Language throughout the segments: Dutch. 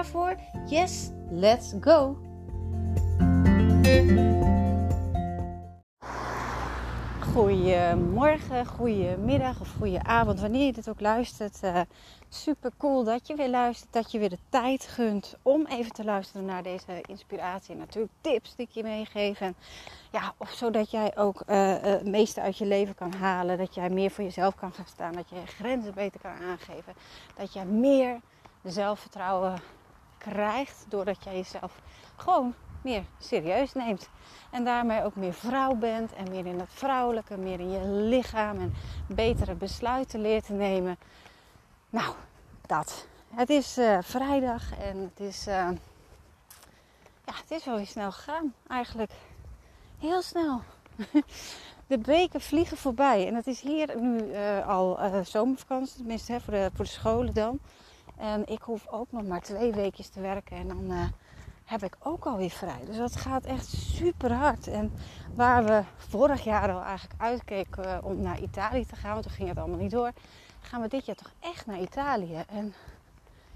voor? Yes, let's go! Goedemorgen, goedemiddag of goedenavond, wanneer je dit ook luistert. Uh, super cool dat je weer luistert, dat je weer de tijd gunt om even te luisteren naar deze inspiratie. En natuurlijk tips die ik je meegeef. En, ja, of zodat jij ook uh, het meeste uit je leven kan halen. Dat jij meer voor jezelf kan gaan staan. Dat je je grenzen beter kan aangeven. Dat jij meer zelfvertrouwen krijgt doordat jij jezelf gewoon meer serieus neemt. En daarmee ook meer vrouw bent en meer in het vrouwelijke, meer in je lichaam en betere besluiten leert te nemen. Nou, dat. Het is uh, vrijdag en het is, uh, ja, het is wel weer snel gegaan eigenlijk. Heel snel. De weken vliegen voorbij en het is hier nu uh, al zomervakantie, tenminste hè, voor, de, voor de scholen dan. En ik hoef ook nog maar twee weken te werken en dan heb ik ook alweer vrij. Dus dat gaat echt super hard. En waar we vorig jaar al eigenlijk uitkeken om naar Italië te gaan, want toen ging het allemaal niet door, gaan we dit jaar toch echt naar Italië. En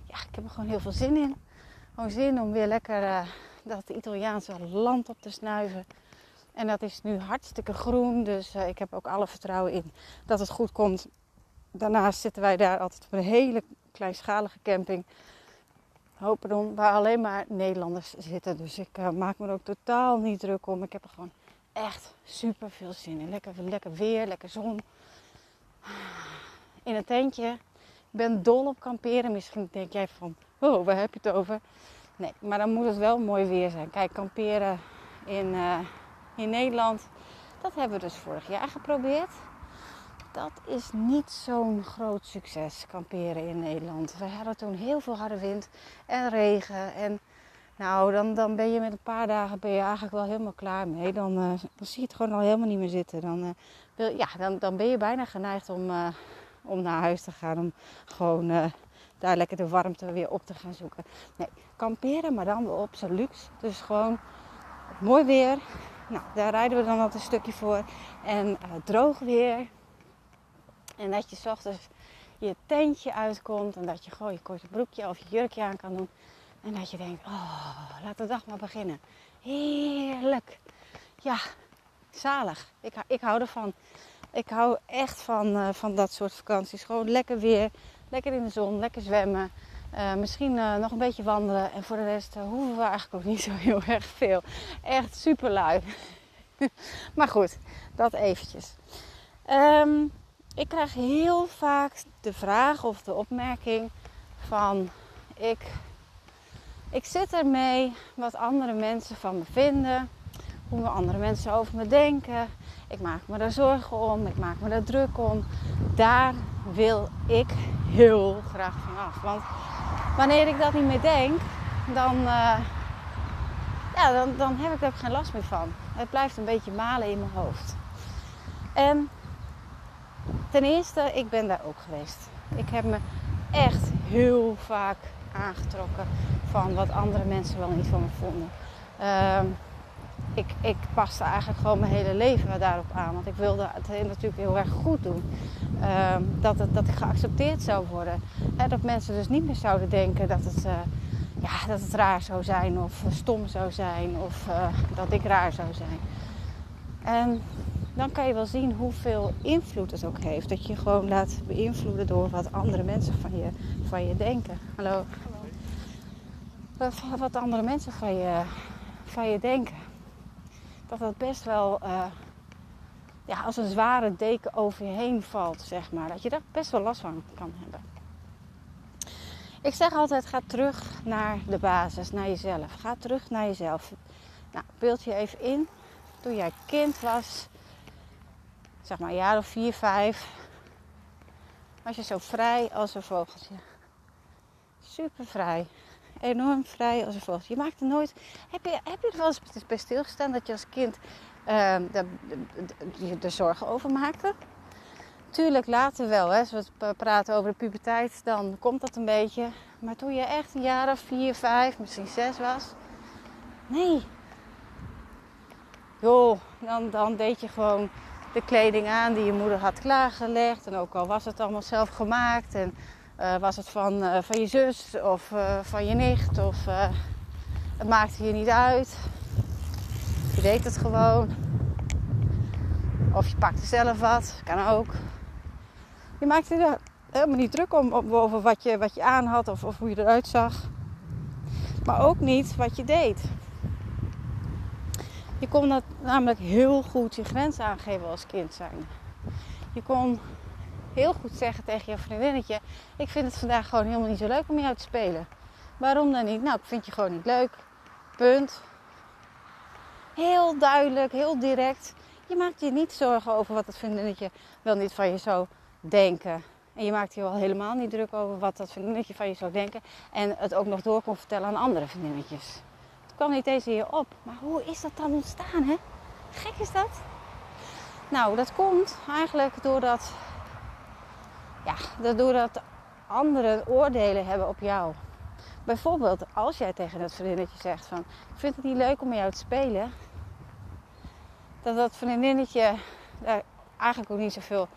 ja, ik heb er gewoon heel veel zin in. Gewoon zin om weer lekker uh, dat Italiaanse land op te snuiven. En dat is nu hartstikke groen, dus ik heb ook alle vertrouwen in dat het goed komt. Daarnaast zitten wij daar altijd een hele kleinschalige camping Hopendon, waar alleen maar Nederlanders zitten. Dus ik uh, maak me er ook totaal niet druk om. Ik heb er gewoon echt super veel zin in. Lekker, lekker weer, lekker zon. In een tentje. Ik ben dol op kamperen. Misschien denk jij van, oh, waar heb je het over? Nee, maar dan moet het wel mooi weer zijn. Kijk, kamperen in, uh, in Nederland, dat hebben we dus vorig jaar geprobeerd dat is niet zo'n groot succes, kamperen in Nederland. We hadden toen heel veel harde wind en regen. En nou, dan, dan ben je met een paar dagen ben je eigenlijk wel helemaal klaar mee. Dan, uh, dan zie je het gewoon al helemaal niet meer zitten. Dan, uh, wil, ja, dan, dan ben je bijna geneigd om, uh, om naar huis te gaan. Om gewoon daar lekker de warmte weer op te gaan zoeken. Nee, kamperen, maar dan wel op zijn luxe. Dus gewoon mooi weer. Nou, daar rijden we dan altijd een stukje voor. En droog weer. En dat je s ochtends je tentje uitkomt en dat je gewoon je korte broekje of je jurkje aan kan doen. En dat je denkt, oh, laat de dag maar beginnen. Heerlijk. Ja, zalig. Ik, ik hou ervan. Ik hou echt van, uh, van dat soort vakanties. Gewoon lekker weer, lekker in de zon, lekker zwemmen. Uh, misschien uh, nog een beetje wandelen. En voor de rest hoeven we eigenlijk ook niet zo heel erg veel. Echt super lui. maar goed, dat eventjes. Um, ik krijg heel vaak de vraag of de opmerking van ik, ik zit ermee wat andere mensen van me vinden, hoe andere mensen over me denken. Ik maak me daar zorgen om, ik maak me daar druk om. Daar wil ik heel graag van af. Want wanneer ik dat niet meer denk, dan, uh, ja, dan, dan heb ik er geen last meer van. Het blijft een beetje malen in mijn hoofd. En Ten eerste, ik ben daar ook geweest. Ik heb me echt heel vaak aangetrokken van wat andere mensen wel niet van me vonden. Uh, ik, ik paste eigenlijk gewoon mijn hele leven daarop aan. Want ik wilde het natuurlijk heel erg goed doen. Uh, dat, het, dat ik geaccepteerd zou worden. En dat mensen dus niet meer zouden denken dat het, uh, ja, dat het raar zou zijn of stom zou zijn of uh, dat ik raar zou zijn. En dan kan je wel zien hoeveel invloed het ook heeft. Dat je je gewoon laat beïnvloeden door wat andere mensen van je, van je denken. Hallo. Wat, andere mensen van je, van je denken. Dat dat best wel uh, ja, als een zware deken over je heen valt, zeg maar. Dat je daar best wel last van kan hebben. Ik zeg altijd, ga terug naar de basis, naar jezelf. Ga terug naar jezelf. Nou, beeld je even in. Toen jij kind was, zeg maar een jaar of vier, vijf, was je zo vrij als een vogeltje. Super vrij. Enorm vrij als een vogeltje. Je maakte nooit. Heb je, heb je er wel eens bij stilgestaan dat je als kind uh, de, zorgen over maakte? Tuurlijk later wel. Hè. Als we praten over de puberteit, dan komt dat een beetje. Maar toen je echt een jaar of vier, vijf, misschien zes was. Nee. Joh, dan, dan deed je gewoon de kleding aan die je moeder had klaargelegd. En ook al was het allemaal zelf gemaakt. En uh, was het van, uh, van je zus of uh, van je nicht. Of het maakte je niet uit. Je deed het gewoon. Of je pakte zelf wat. Kan ook. Je maakte er helemaal niet druk om, over wat je, wat je aan had of, of hoe je eruit zag. Maar ook niet wat je deed. Je kon dat namelijk heel goed je grens aangeven als kind zijn. Je kon heel goed zeggen tegen je vriendinnetje: Ik vind het vandaag gewoon helemaal niet zo leuk om jou te spelen. Waarom dan niet? Nou, ik vind je gewoon niet leuk. Punt. Heel duidelijk, heel direct. Je maakt je niet zorgen over wat het vriendinnetje wel niet van je zou denken. En je maakt je al helemaal niet druk over wat dat vriendinnetje van je zou denken. En het ook nog door kon vertellen aan andere vriendinnetjes kwam niet eens hier op. Maar hoe is dat dan ontstaan, hè? Gek is dat? Nou, dat komt eigenlijk doordat, ja, doordat anderen oordelen hebben op jou. Bijvoorbeeld als jij tegen dat vriendinnetje zegt van... Ik vind het niet leuk om met jou te spelen. Dat dat vriendinnetje daar eigenlijk ook niet zoveel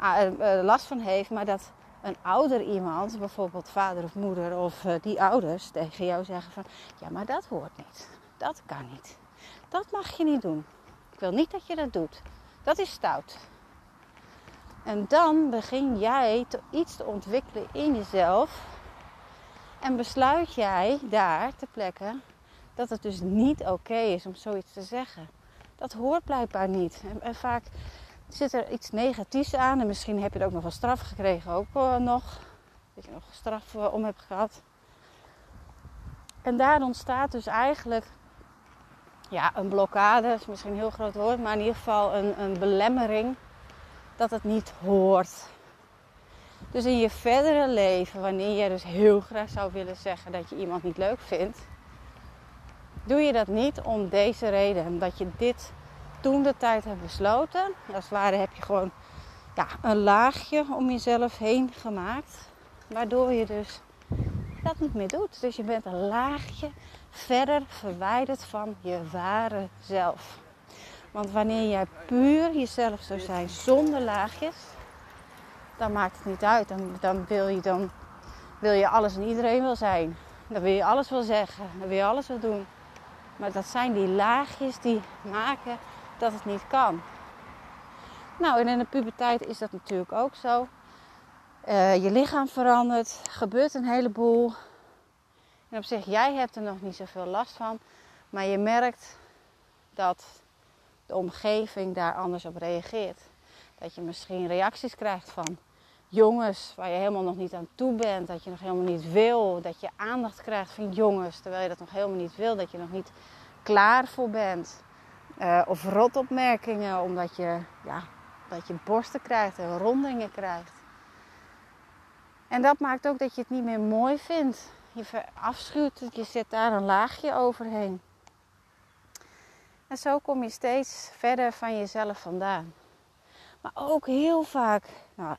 eh, eh, last van heeft. Maar dat een ouder iemand, bijvoorbeeld vader of moeder of uh, die ouders, tegen jou zeggen van ja, maar dat hoort niet. Dat kan niet. Dat mag je niet doen. Ik wil niet dat je dat doet. Dat is stout. En dan begin jij iets te ontwikkelen in jezelf. En besluit jij daar te plekken dat het dus niet oké is om zoiets te zeggen. Dat hoort blijkbaar niet. En vaak zit er iets negatiefs aan. En misschien heb je er ook nog wel straf gekregen, ook uh, nog. Dat je nog straf uh, om hebt gehad. En daar ontstaat dus eigenlijk ja, een blokkade, is misschien een heel groot woord, maar in ieder geval een, een belemmering dat het niet hoort. Dus in je verdere leven, wanneer je dus heel graag zou willen zeggen dat je iemand niet leuk vindt, doe je dat niet om deze reden. Omdat je dit toen de tijd heb besloten. Als het ware heb je gewoon ja, een laagje om jezelf heen gemaakt. Waardoor je dus dat niet meer doet. Dus je bent een laagje verder verwijderd van je ware zelf. Want wanneer jij puur jezelf zou zijn zonder laagjes, dan maakt het niet uit. Dan, dan, wil, je, dan wil je alles en iedereen wil zijn. Dan wil je alles wil zeggen. Dan wil je alles wil doen. Maar dat zijn die laagjes die maken dat het niet kan. Nou, en in de puberteit is dat natuurlijk ook zo. Uh, je lichaam verandert, gebeurt een heleboel. En op zich, jij hebt er nog niet zoveel last van. Maar je merkt dat de omgeving daar anders op reageert. Dat je misschien reacties krijgt van jongens waar je helemaal nog niet aan toe bent. Dat je nog helemaal niet wil. Dat je aandacht krijgt van jongens terwijl je dat nog helemaal niet wil. Dat je nog niet klaar voor bent. Uh, of rotopmerkingen omdat je, ja, dat je borsten krijgt en rondingen krijgt. En dat maakt ook dat je het niet meer mooi vindt. Je afschuwt het, je zet daar een laagje overheen. En zo kom je steeds verder van jezelf vandaan. Maar ook heel vaak, nou,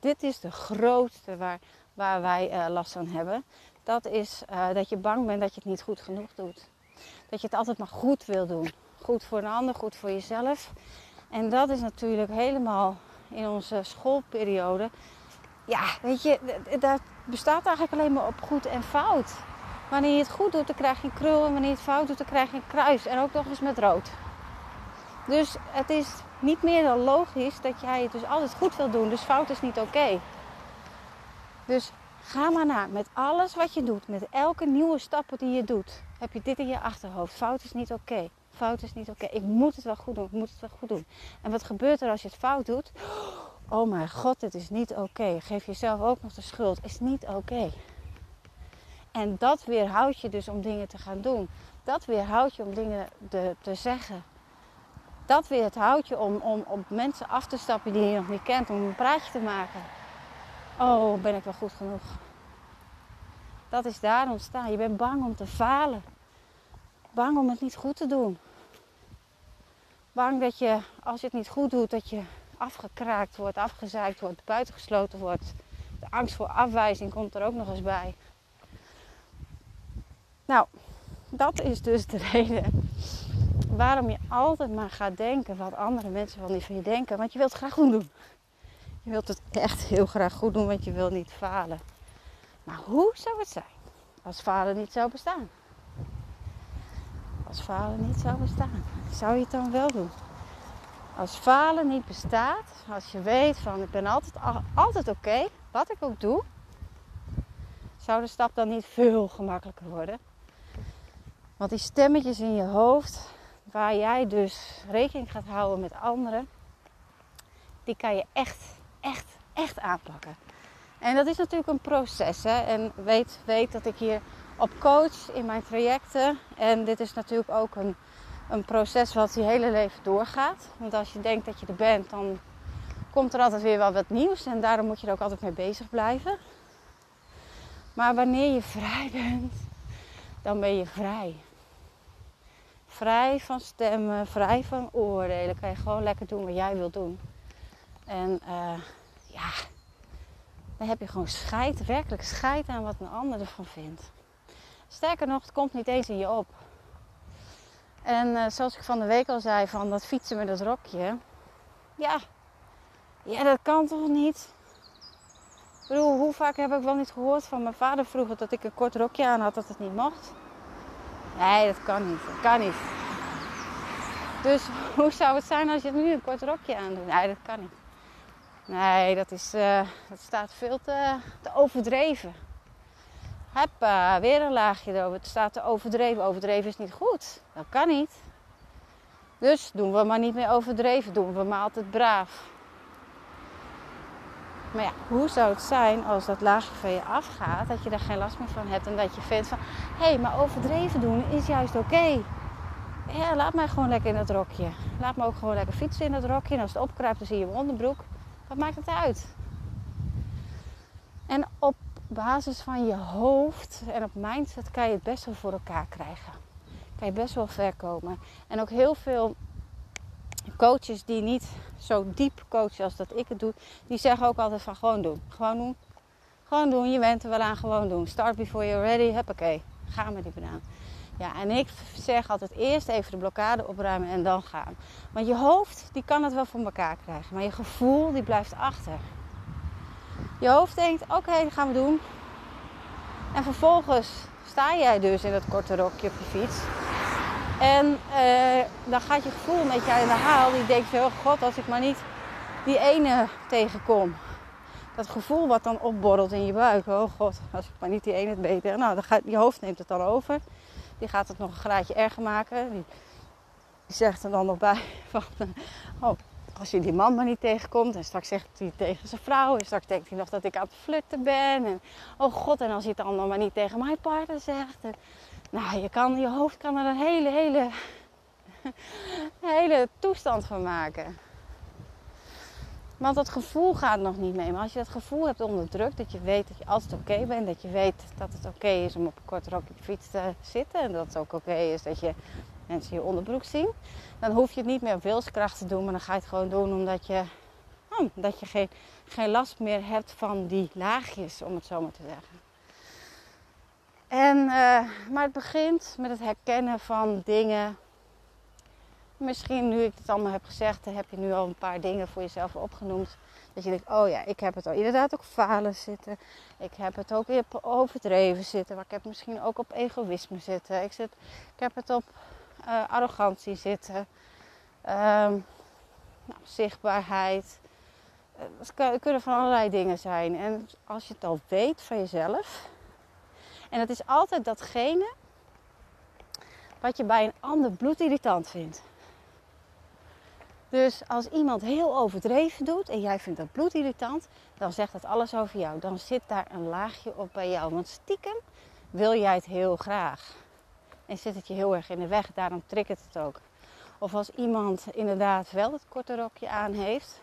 dit is de grootste waar, waar wij uh, last van hebben. Dat is uh, dat je bang bent dat je het niet goed genoeg doet. Dat je het altijd maar goed wil doen. Goed voor een ander, goed voor jezelf. En dat is natuurlijk helemaal in onze schoolperiode. Ja, weet je, dat bestaat eigenlijk alleen maar op goed en fout. Wanneer je het goed doet, dan krijg je een krul. En wanneer je het fout doet, dan krijg je een kruis. En ook nog eens met rood. Dus het is niet meer dan logisch dat jij het dus altijd goed wil doen. Dus fout is niet oké. Dus ga maar na. Met alles wat je doet, met elke nieuwe stappen die je doet, heb je dit in je achterhoofd. Fout is niet oké. Fout is niet oké. Ik moet het wel goed doen. Ik moet het wel goed doen. En wat gebeurt er als je het fout doet? Oh mijn god, dit is niet oké. Geef jezelf ook nog de schuld. Is niet oké. En dat weerhoudt je dus om dingen te gaan doen. Dat weerhoudt je om dingen te, te zeggen. dat weer het houtje om, om op mensen af te stappen die je nog niet kent, om een praatje te maken. Oh, ben ik wel goed genoeg? Dat is daar ontstaan. Je bent bang om te falen. Bang om het niet goed te doen. Bang dat je, als je het niet goed doet, dat je afgekraakt wordt, afgezeikt wordt, buitengesloten wordt. De angst voor afwijzing komt er ook nog eens bij. Nou, dat is dus de reden waarom je altijd maar gaat denken wat andere mensen wel niet van je denken. Want je wilt het graag goed doen. Je wilt het echt heel graag goed doen, want je wilt niet falen. Maar hoe zou het zijn als falen niet zou bestaan? Als falen niet zou bestaan, zou je het dan wel doen? Als falen niet bestaat, als je weet van ik ben altijd, altijd oké, wat ik ook doe, zou de stap dan niet veel gemakkelijker worden? Want die stemmetjes in je hoofd, waar jij dus rekening gaat houden met anderen, die kan je echt, echt, echt aanpakken. En dat is natuurlijk een proces. Hè? En weet, weet dat ik hier op coach in mijn trajecten. En dit is natuurlijk ook een, een proces wat je hele leven doorgaat. Want als je denkt dat je er bent, dan komt er altijd weer wel wat nieuws. En daarom moet je er ook altijd mee bezig blijven. Maar wanneer je vrij bent, dan ben je vrij. Vrij van stemmen, vrij van oordelen. Kan je gewoon lekker doen wat jij wilt doen. En uh, ja, dan heb je gewoon scheid, werkelijk scheid aan wat een ander ervan vindt. Sterker nog, het komt niet eens in je op. En uh, zoals ik van de week al zei, van dat fietsen met dat rokje. Ja, ja dat kan toch niet? Ik bedoel, hoe vaak heb ik wel niet gehoord van mijn vader vroeger dat ik een kort rokje aan had, dat het niet mocht? Nee, dat kan niet. Dat kan niet. Dus hoe zou het zijn als je nu een kort rokje aandoet? Nee, dat kan niet. Nee, dat, is, uh, dat staat veel te, te overdreven. Heppa, weer een laagje erover. Het staat te overdreven. Overdreven is niet goed. Dat kan niet. Dus doen we maar niet meer overdreven. Doen we maar altijd braaf. Maar ja, hoe zou het zijn als dat laagje van je afgaat, dat je daar geen last meer van hebt en dat je vindt van, hé, hey, maar overdreven doen is juist oké. Ja, laat mij gewoon lekker in dat rokje. Laat me ook gewoon lekker fietsen in dat rokje. En als het opkruipt, dan zie je mijn onderbroek. Wat maakt het uit? En op basis van je hoofd en op mindset kan je het best wel voor elkaar krijgen. Kan je best wel ver komen. En ook heel veel coaches die niet zo diep coachen als dat ik het doe, die zeggen ook altijd van gewoon doen. Gewoon doen. Gewoon doen. Je bent er wel aan gewoon doen. Start before you're ready. Huppakee. Ga met die banaan. Ja, en ik zeg altijd eerst even de blokkade opruimen en dan gaan. Want je hoofd, die kan het wel voor elkaar krijgen. Maar je gevoel, die blijft achter. Je hoofd denkt, oké, dat gaan we doen. En vervolgens sta jij dus in dat korte rokje op je fiets. En eh, dan gaat je gevoel met je in de haal. Die denkt, oh god, als ik maar niet die ene tegenkom. Dat gevoel wat dan opborrelt in je buik. Oh god, als ik maar niet die ene het beter. Nou, dan gaat, je hoofd neemt het dan over. Die gaat het nog een graadje erger maken. Die, die zegt er dan nog bij van... Oh, als je die man maar niet tegenkomt. En straks zegt hij tegen zijn vrouw. En straks denkt hij nog dat ik aan het flirten ben. En oh god, en als hij het dan maar niet tegen mijn partner zegt. nou, je, kan, je hoofd kan er een hele, hele, hele toestand van maken. Want dat gevoel gaat nog niet mee. Maar als je dat gevoel hebt onderdrukt, dat je weet dat je altijd oké bent, dat je weet dat het oké is om op een korte rok op je fiets te zitten, en dat het ook oké is dat je mensen je onderbroek zien, dan hoef je het niet meer op wilskracht te doen, maar dan ga je het gewoon doen omdat je, oh, dat je geen, geen last meer hebt van die laagjes, om het zo maar te zeggen. En, uh, maar het begint met het herkennen van dingen Misschien nu ik het allemaal heb gezegd, heb je nu al een paar dingen voor jezelf opgenoemd. Dat je denkt, oh ja, ik heb het al inderdaad ook falen zitten. Ik heb het ook op overdreven zitten. Maar ik heb misschien ook op egoïsme zitten. Ik, zit, ik heb het op uh, arrogantie zitten. Um, nou, zichtbaarheid. Uh, het kunnen van allerlei dingen zijn. En als je het al weet van jezelf. En het is altijd datgene wat je bij een ander bloedirritant vindt. Dus als iemand heel overdreven doet en jij vindt dat bloedirritant, dan zegt dat alles over jou. Dan zit daar een laagje op bij jou. Want stiekem wil jij het heel graag. En zit het je heel erg in de weg, daarom triggert het ook. Of als iemand inderdaad wel het korte rokje aan heeft.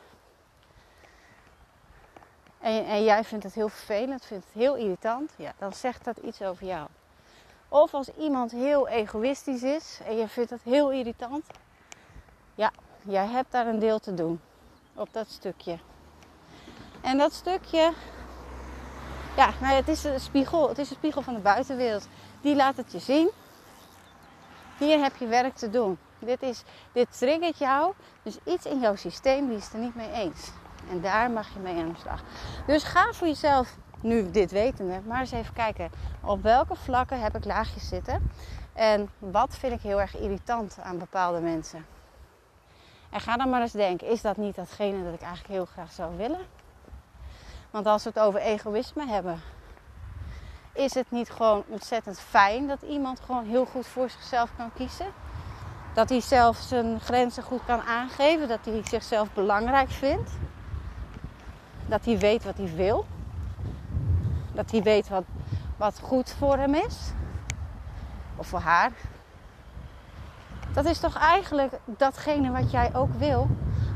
En, en jij vindt het heel vervelend, vindt het heel irritant. Ja, dan zegt dat iets over jou. Of als iemand heel egoïstisch is en je vindt het heel irritant. Ja, jij hebt daar een deel te doen. Op dat stukje. En dat stukje, ja, nou, het is een spiegel. Het is een spiegel van de buitenwereld. Die laat het je zien. Hier heb je werk te doen. Dit, is, dit triggert jou. Dus iets in jouw systeem die is er niet mee eens. En daar mag je mee aan de slag. Dus ga voor jezelf, nu dit wetende, maar eens even kijken. Op welke vlakken heb ik laagjes zitten? En wat vind ik heel erg irritant aan bepaalde mensen? En ga dan maar eens denken, is dat niet datgene dat ik eigenlijk heel graag zou willen? Want als we het over egoïsme hebben, is het niet gewoon ontzettend fijn dat iemand gewoon heel goed voor zichzelf kan kiezen? Dat hij zelf zijn grenzen goed kan aangeven, dat hij zichzelf belangrijk vindt. Dat hij weet wat hij wil. Dat hij weet wat, wat goed voor hem is. Of voor haar. Dat is toch eigenlijk datgene wat jij ook wil.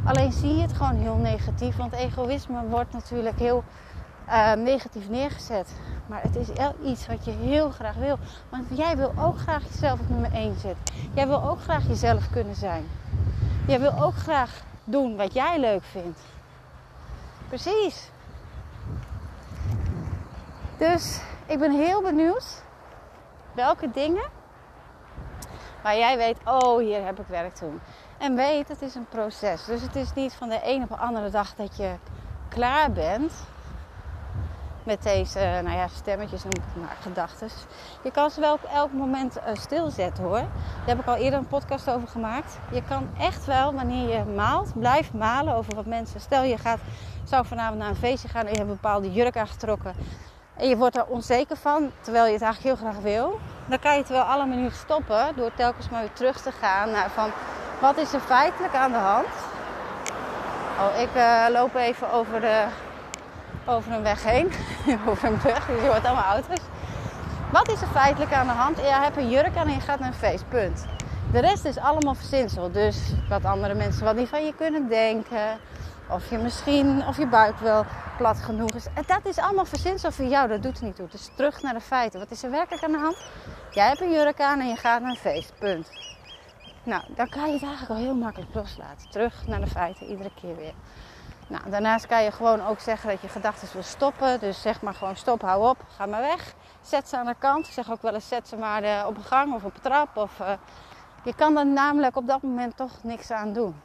Alleen zie je het gewoon heel negatief. Want egoïsme wordt natuurlijk heel uh, negatief neergezet. Maar het is iets wat je heel graag wil. Want jij wil ook graag jezelf op nummer 1 zetten. Jij wil ook graag jezelf kunnen zijn. Jij wil ook graag doen wat jij leuk vindt. Precies. Dus ik ben heel benieuwd welke dingen waar jij weet, oh hier heb ik werk te doen. En weet, het is een proces. Dus het is niet van de een op de andere dag dat je klaar bent met deze, eh, nou ja, stemmetjes maar, gedachten. Je kan ze wel op elk moment uh, stilzetten hoor. Daar heb ik al eerder een podcast over gemaakt. Je kan echt wel, wanneer je maalt, blijf malen over wat mensen. Stel je gaat, zou vanavond naar een feestje gaan en je hebt een bepaalde jurk aangetrokken. En je wordt er onzeker van, terwijl je het eigenlijk heel graag wil. Dan kan je het wel alle minuten stoppen door telkens maar weer terug te gaan naar van wat is er feitelijk aan de hand. Oh, ik uh, loop even over de over een weg heen. over een weg, dus je hoort allemaal auto's. Wat is er feitelijk aan de hand? Je hebt een jurk aan en je gaat naar een feest, punt. De rest is allemaal verzinsel. Dus wat andere mensen wat niet van je kunnen denken. Of je misschien, of je buik wel plat genoeg is. En dat is allemaal verzinsel voor jou, dat doet er niet toe. Dus terug naar de feiten. Wat is er werkelijk aan de hand? Jij hebt een jurk aan en je gaat naar een feest, punt. Nou, dan kan je het eigenlijk al heel makkelijk loslaten. Terug naar de feiten, iedere keer weer. Nou, daarnaast kan je gewoon ook zeggen dat je gedachten wil stoppen. Dus zeg maar gewoon stop, hou op, ga maar weg. Zet ze aan de kant. Ik zeg ook wel eens zet ze maar eh, op een gang of op een trap. Of, uh, je kan er namelijk op dat moment toch niks aan doen.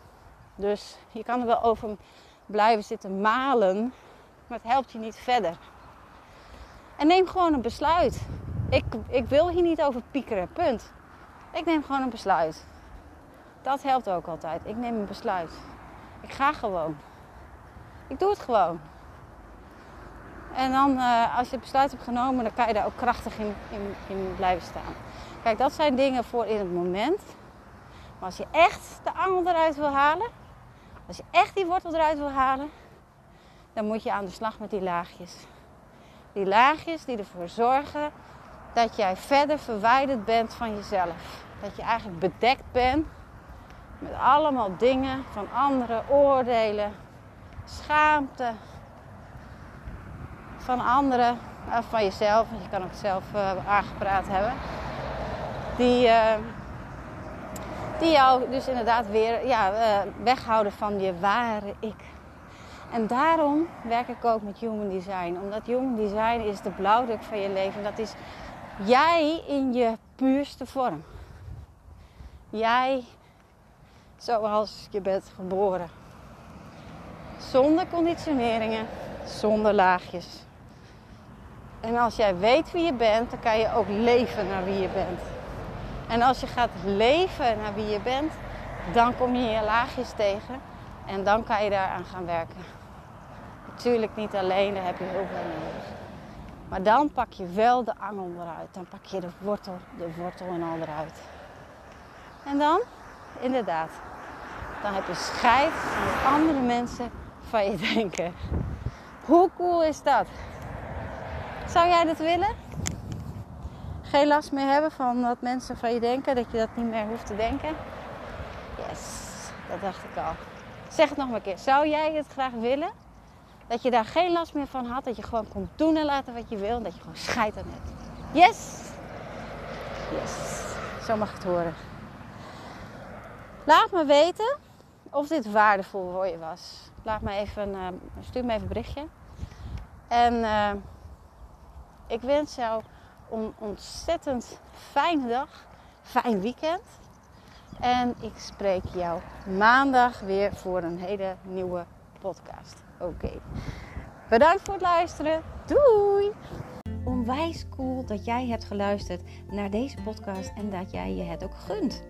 Dus je kan er wel over blijven zitten malen. Maar het helpt je niet verder. En neem gewoon een besluit. Ik, ik wil hier niet over piekeren, punt. Ik neem gewoon een besluit. Dat helpt ook altijd. Ik neem een besluit. Ik ga gewoon. Ik doe het gewoon. En dan, uh, als je het besluit hebt genomen, dan kan je daar ook krachtig in, in, in, blijven staan. Kijk, dat zijn dingen voor in het moment. Maar als je echt de angel eruit wil halen, als je echt die wortel eruit wil halen, dan moet je aan de slag met die laagjes. Die laagjes die ervoor zorgen dat jij verder verwijderd bent van jezelf. Dat je eigenlijk bedekt bent met allemaal dingen van andere oordelen, schaamte van anderen, of van jezelf, want je kan ook zelf uh, aangepraat hebben, die, uh, die jou dus inderdaad weer ja, uh, weghouden van je ware ik. En daarom werk ik ook met Human Design. Omdat Human Design is de blauwdruk van je leven. Dat is jij in je puurste vorm. Jij zoals je bent geboren. Zonder conditioneringen, zonder laagjes. En als jij weet wie je bent, dan kan je ook leven naar wie je bent. En als je gaat leven naar wie je bent, dan kom je je laagjes tegen en dan kan je daaraan gaan werken. Natuurlijk niet alleen, daar heb je heel veel nodig. Maar dan pak je wel de angel eruit. Dan pak je de wortel, de wortel en al eruit. En dan, inderdaad, dan heb je scheid aan andere mensen van je denken. Hoe cool is dat? Zou jij dat willen? Geen last meer hebben van wat mensen van je denken, dat je dat niet meer hoeft te denken? Yes, dat dacht ik al. Zeg het nog maar een keer. Zou jij het graag willen? Dat je daar geen last meer van had. Dat je gewoon kon doen en laten wat je wil. dat je gewoon scheid aan hebt. Yes! Yes. Zo mag het horen. Laat me weten of dit waardevol voor je was. Laat me even, uh, stuur me even een berichtje. En uh, ik wens jou een ontzettend fijne dag. Fijn weekend. En ik spreek jou maandag weer voor een hele nieuwe podcast. Oké. Bedankt voor het luisteren. Doei! Onwijs cool dat jij hebt geluisterd naar deze podcast en dat jij je het ook gunt.